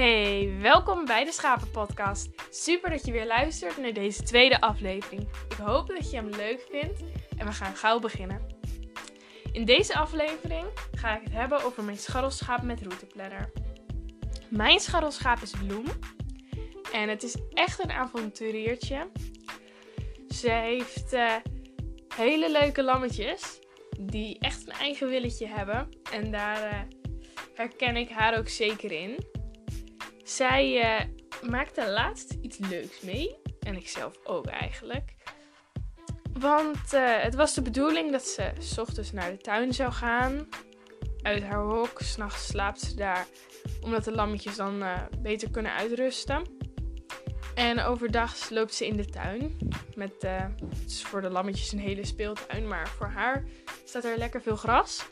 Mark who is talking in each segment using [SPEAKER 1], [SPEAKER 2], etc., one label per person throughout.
[SPEAKER 1] Hey, welkom bij de Schapenpodcast. Super dat je weer luistert naar deze tweede aflevering. Ik hoop dat je hem leuk vindt en we gaan gauw beginnen. In deze aflevering ga ik het hebben over mijn scharrelschaap met routeplanner. Mijn scharrelschaap is Bloem en het is echt een avonturiertje. Ze heeft uh, hele leuke lammetjes die echt een eigen willetje hebben en daar uh, herken ik haar ook zeker in. Zij uh, maakte laatst iets leuks mee. En ik zelf ook eigenlijk. Want uh, het was de bedoeling dat ze s ochtends naar de tuin zou gaan. Uit haar hok. S'nachts slaapt ze daar. Omdat de lammetjes dan uh, beter kunnen uitrusten. En overdag loopt ze in de tuin. Met, het is voor de lammetjes een hele speeltuin. Maar voor haar staat er lekker veel gras.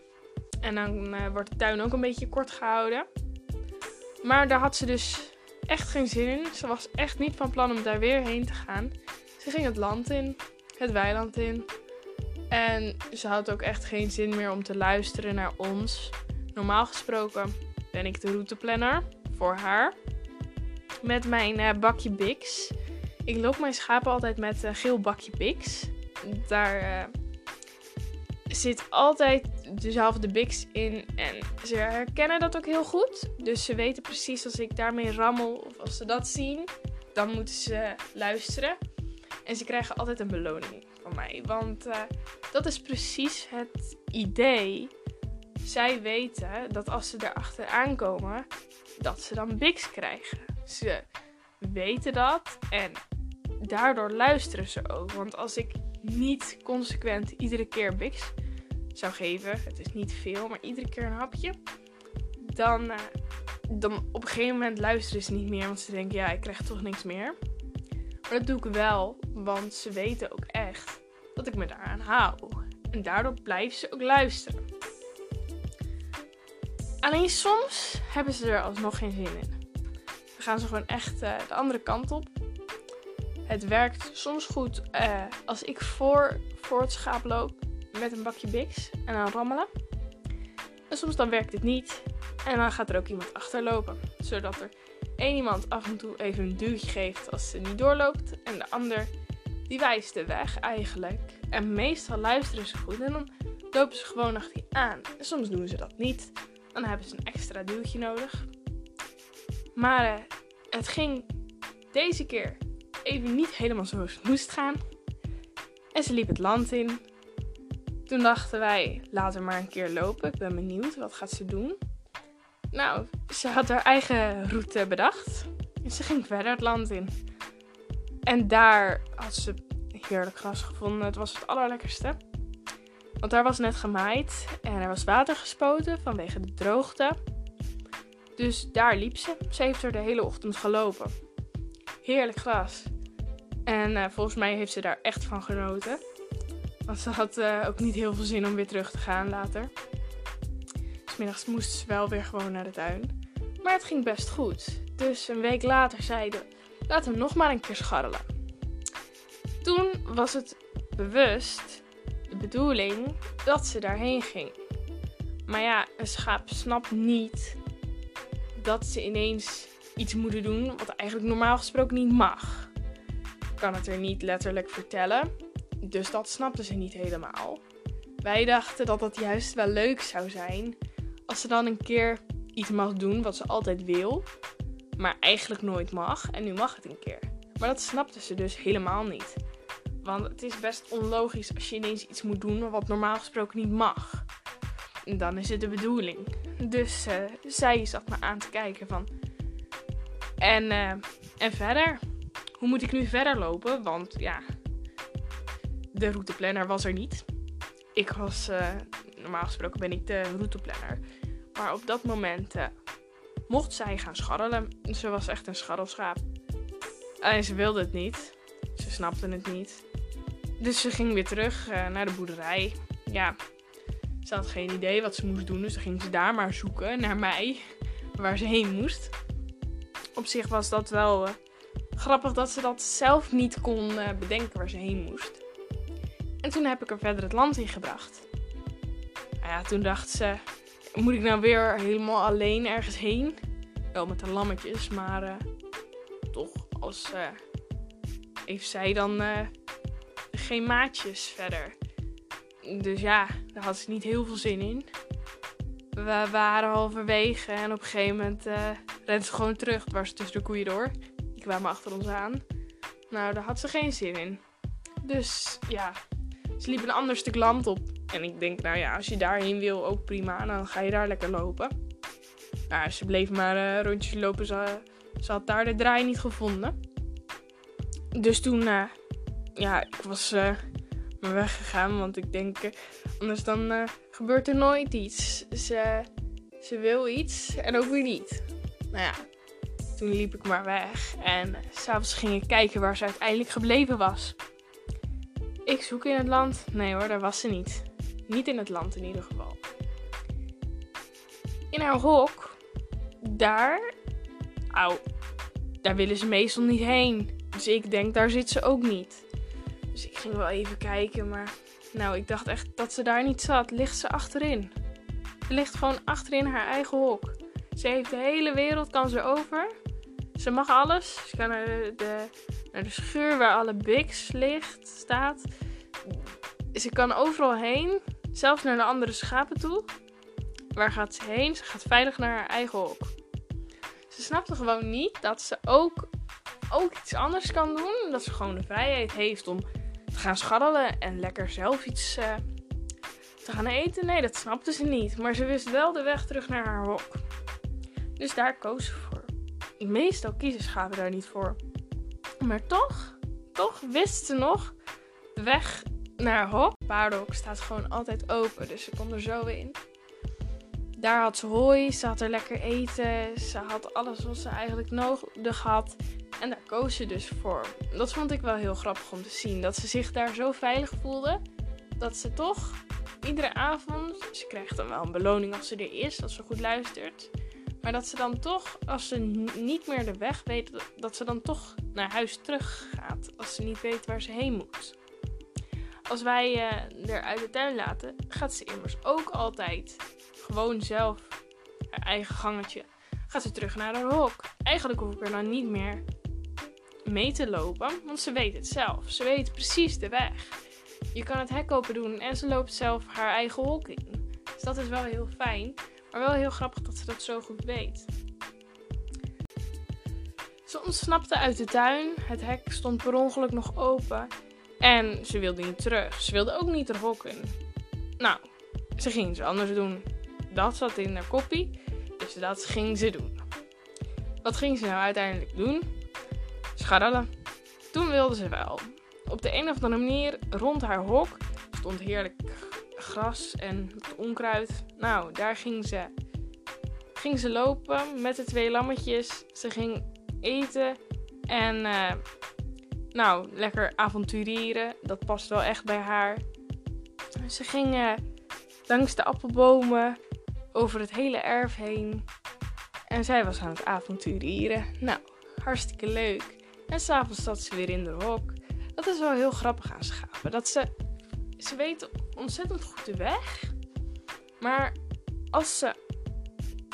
[SPEAKER 1] En dan wordt de tuin ook een beetje kort gehouden. Maar daar had ze dus echt geen zin in. Ze was echt niet van plan om daar weer heen te gaan. Ze ging het land in, het weiland in. En ze had ook echt geen zin meer om te luisteren naar ons. Normaal gesproken ben ik de routeplanner voor haar. Met mijn uh, bakje Bix. Ik loop mijn schapen altijd met een geel bakje Bix. Daar uh, zit altijd dezelfde biks in. En ze herkennen dat ook heel goed. Dus ze weten precies als ik daarmee rammel of als ze dat zien, dan moeten ze luisteren. En ze krijgen altijd een beloning van mij. Want uh, dat is precies het idee. Zij weten dat als ze erachter aankomen, dat ze dan biks krijgen. Ze weten dat en daardoor luisteren ze ook. Want als ik niet consequent iedere keer biks zou geven, het is niet veel, maar iedere keer een hapje, dan, uh, dan op een gegeven moment luisteren ze niet meer, want ze denken, ja, ik krijg toch niks meer. Maar dat doe ik wel, want ze weten ook echt dat ik me daaraan hou. En daardoor blijven ze ook luisteren. Alleen soms hebben ze er alsnog geen zin in. Dan gaan ze gewoon echt uh, de andere kant op. Het werkt soms goed uh, als ik voor, voor het schaap loop met een bakje Bix en dan rammelen. En soms dan werkt het niet. En dan gaat er ook iemand achterlopen. Zodat er één iemand af en toe even een duwtje geeft als ze niet doorloopt. En de ander die wijst de weg eigenlijk. En meestal luisteren ze goed en dan lopen ze gewoon achter je aan. En soms doen ze dat niet. Dan hebben ze een extra duwtje nodig. Maar uh, het ging deze keer even niet helemaal zoals het moest gaan. En ze liep het land in. Toen dachten wij, laten we maar een keer lopen. Ik ben benieuwd, wat gaat ze doen? Nou, ze had haar eigen route bedacht. En ze ging verder het land in. En daar had ze heerlijk gras gevonden. Het was het allerlekkerste. Want daar was net gemaaid en er was water gespoten vanwege de droogte. Dus daar liep ze. Ze heeft er de hele ochtend gelopen. Heerlijk gras. En uh, volgens mij heeft ze daar echt van genoten. Want ze had uh, ook niet heel veel zin om weer terug te gaan later. Smiddags moest ze wel weer gewoon naar de tuin. Maar het ging best goed. Dus een week later zeiden laten we nog maar een keer scharrelen. Toen was het bewust de bedoeling dat ze daarheen ging. Maar ja, een schaap snapt niet dat ze ineens iets moeten doen wat eigenlijk normaal gesproken niet mag. Ik kan het er niet letterlijk vertellen, dus dat snapten ze niet helemaal. Wij dachten dat dat juist wel leuk zou zijn als ze dan een keer iets mag doen wat ze altijd wil, maar eigenlijk nooit mag. En nu mag het een keer. Maar dat snapten ze dus helemaal niet. Want het is best onlogisch als je ineens iets moet doen wat normaal gesproken niet mag. En dan is het de bedoeling. Dus uh, zij zat me aan te kijken van. En, uh, en verder? Hoe moet ik nu verder lopen? Want ja, de routeplanner was er niet. Ik was, uh, normaal gesproken ben ik de routeplanner. Maar op dat moment uh, mocht zij gaan scharrelen. Ze was echt een scharrelschaap. Alleen ze wilde het niet. Ze snapte het niet. Dus ze ging weer terug uh, naar de boerderij. Ja, ze had geen idee wat ze moest doen. Dus dan ging ze daar maar zoeken naar mij. Waar ze heen moest. Op zich was dat wel grappig dat ze dat zelf niet kon bedenken waar ze heen moest. En toen heb ik er verder het land in gebracht. Nou ja, toen dacht ze, moet ik nou weer helemaal alleen ergens heen? Wel met de lammetjes, maar eh, toch als uh, heeft zij dan geen maatjes verder. Dus ja, daar had ze niet heel veel zin in. We waren halverwege en op een gegeven moment uh, rent ze gewoon terug. dwars tussen de koeien door. Die kwamen achter ons aan. Nou, daar had ze geen zin in. Dus ja, ze liep een ander stuk land op. En ik denk, nou ja, als je daarheen wil, ook prima. Dan ga je daar lekker lopen. Maar ze bleef maar uh, rondjes lopen. Ze, ze, had daar de draai niet gevonden. Dus toen, uh, ja, ik was uh, maar weggegaan. Want ik denk, anders dan gebeurt er nooit iets. Ze, ze wil iets en ook weer niet. Nou ja, toen liep ik maar weg. En s'avonds ging ik kijken waar ze uiteindelijk gebleven was. Ik zoek in het land. Nee hoor, daar was ze niet. Niet in het land in ieder geval. In haar hok, daar. Au, daar willen ze meestal niet heen. Dus ik denk, daar zit ze ook niet. Dus ik ging wel even kijken, maar. Nou, ik dacht echt dat ze daar niet zat. Ligt ze achterin? Ze ligt gewoon achterin haar eigen hok. Ze heeft de hele wereld, kan ze over. Ze mag alles. Ze kan naar de, naar de schuur waar alle Bix ligt, staat. Ze kan overal heen. Zelfs naar de andere schapen toe. Waar gaat ze heen? Ze gaat veilig naar haar eigen hok. Ze snapte gewoon niet dat ze ook, ook iets anders kan doen. Dat ze gewoon de vrijheid heeft om te gaan scharrelen en lekker zelf iets uh, te gaan eten. Nee, dat snapte ze niet. Maar ze wist wel de weg terug naar haar hok. Dus daar koos ze voor. Meestal kiezen schapen daar niet voor. Maar toch, toch wist ze nog de weg naar hok. Het paardenhok staat gewoon altijd open, dus ze kon er zo in. Daar had ze hooi, ze had er lekker eten, ze had alles wat ze eigenlijk nodig had. En daar koos ze dus voor. Dat vond ik wel heel grappig om te zien. Dat ze zich daar zo veilig voelde. Dat ze toch iedere avond. Ze krijgt dan wel een beloning als ze er is, als ze goed luistert. Maar dat ze dan toch, als ze niet meer de weg weet, dat ze dan toch naar huis terug gaat. Als ze niet weet waar ze heen moet. Als wij uh, uit de tuin laten, gaat ze immers ook altijd gewoon zelf haar eigen gangetje. Gaat ze terug naar haar hok. Eigenlijk hoef ik er dan niet meer mee te lopen, want ze weet het zelf. Ze weet precies de weg. Je kan het hek open doen en ze loopt zelf haar eigen hok in. Dus dat is wel heel fijn. Maar wel heel grappig dat ze dat zo goed weet. Ze ontsnapte uit de tuin. Het hek stond per ongeluk nog open. En ze wilde niet terug. Ze wilde ook niet in. Nou, ze ging iets anders doen. Dat zat in haar koppie. Dus dat ging ze doen. Wat ging ze nou uiteindelijk doen? Scharrelen. Toen wilde ze wel. Op de een of andere manier rond haar hok stond heerlijk gras en onkruid. Nou, daar ging ze, ging ze lopen met de twee lammetjes. Ze ging eten en uh, nou, lekker avonturieren. Dat past wel echt bij haar. Ze gingen langs de appelbomen over het hele erf heen. En zij was aan het avonturieren. Nou, hartstikke leuk. En s'avonds zat ze weer in de hok. Dat is wel heel grappig aan schapen. Dat ze, ze weten ontzettend goed de weg. Maar als ze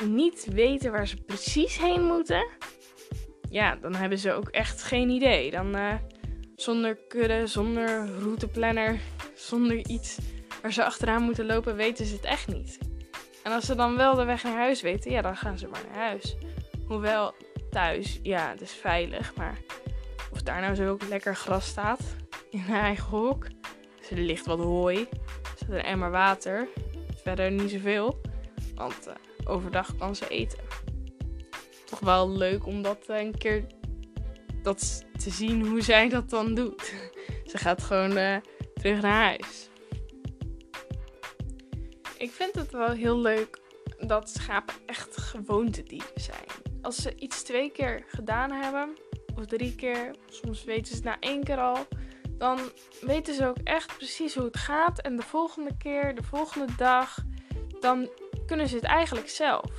[SPEAKER 1] niet weten waar ze precies heen moeten, ja, dan hebben ze ook echt geen idee. Dan uh, zonder kudde, zonder routeplanner, zonder iets waar ze achteraan moeten lopen, weten ze het echt niet. En als ze dan wel de weg naar huis weten, ja, dan gaan ze maar naar huis. Hoewel thuis, ja, het is veilig, maar of daar nou zo ook lekker gras staat in haar eigen hok. Dus er ligt wat hooi, er staat een emmer water, verder niet zoveel, want uh, overdag kan ze eten. Toch wel leuk om dat uh, een keer dat te zien hoe zij dat dan doet. ze gaat gewoon uh, terug naar huis. Ik vind het wel heel leuk dat schapen echt gewoontedieren zijn. Als ze iets twee keer gedaan hebben, of drie keer, soms weten ze het na één keer al, dan weten ze ook echt precies hoe het gaat. En de volgende keer, de volgende dag, dan kunnen ze het eigenlijk zelf.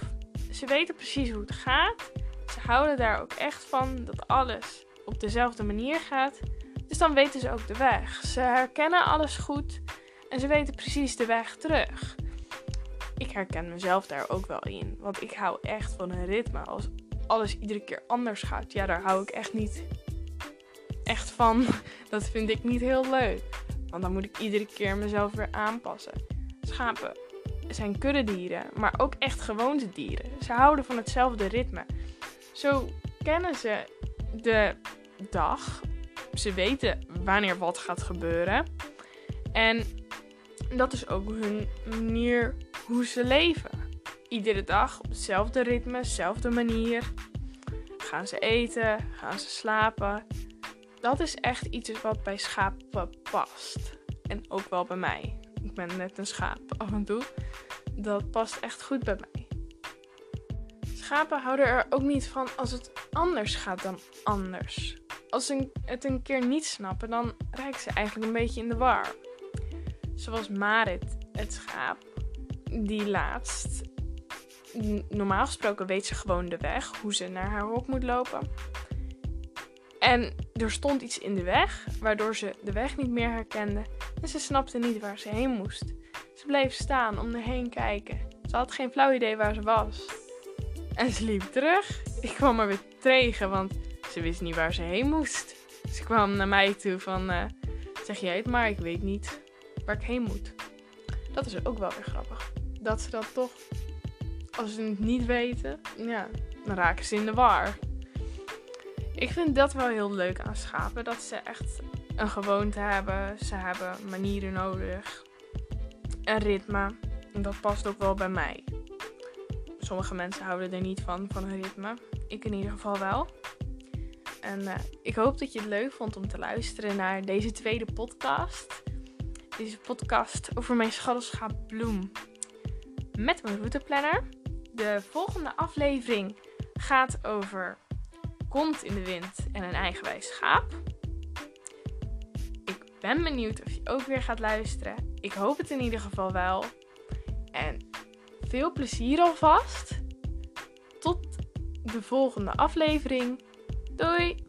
[SPEAKER 1] Ze weten precies hoe het gaat. Ze houden daar ook echt van dat alles op dezelfde manier gaat. Dus dan weten ze ook de weg. Ze herkennen alles goed en ze weten precies de weg terug. Ik herken mezelf daar ook wel in, want ik hou echt van een ritme. Als, alles iedere keer anders gaat. Ja, daar hou ik echt niet echt van. Dat vind ik niet heel leuk. Want dan moet ik iedere keer mezelf weer aanpassen. Schapen zijn kuddedieren, maar ook echt gewoonte dieren. Ze houden van hetzelfde ritme. Zo kennen ze de dag. Ze weten wanneer wat gaat gebeuren. En dat is ook hun manier hoe ze leven. Iedere dag op hetzelfde ritme, dezelfde manier. Gaan ze eten, gaan ze slapen. Dat is echt iets wat bij schapen past. En ook wel bij mij. Ik ben net een schaap af en toe. Dat past echt goed bij mij. Schapen houden er ook niet van als het anders gaat dan anders. Als ze het een keer niet snappen, dan raken ze eigenlijk een beetje in de war. Zoals Marit, het schaap, die laatst. Normaal gesproken weet ze gewoon de weg, hoe ze naar haar hok moet lopen. En er stond iets in de weg, waardoor ze de weg niet meer herkende en ze snapte niet waar ze heen moest. Ze bleef staan om erheen kijken. Ze had geen flauw idee waar ze was. En ze liep terug. Ik kwam haar weer tegen, want ze wist niet waar ze heen moest. Ze kwam naar mij toe van, uh, zeg jij het maar, ik weet niet waar ik heen moet. Dat is ook wel weer grappig. Dat ze dat toch, als ze het niet weten, ja, dan raken ze in de war. Ik vind dat wel heel leuk aan schapen. Dat ze echt een gewoonte hebben. Ze hebben manieren nodig. Een ritme. En dat past ook wel bij mij. Sommige mensen houden er niet van, van een ritme. Ik in ieder geval wel. En uh, ik hoop dat je het leuk vond om te luisteren naar deze tweede podcast. Deze podcast over mijn schattelschaap Bloem. Met mijn routeplanner. De volgende aflevering gaat over Komt in de wind en een eigenwijs schaap. Ik ben benieuwd of je ook weer gaat luisteren. Ik hoop het in ieder geval wel. En veel plezier alvast. Tot de volgende aflevering. Doei!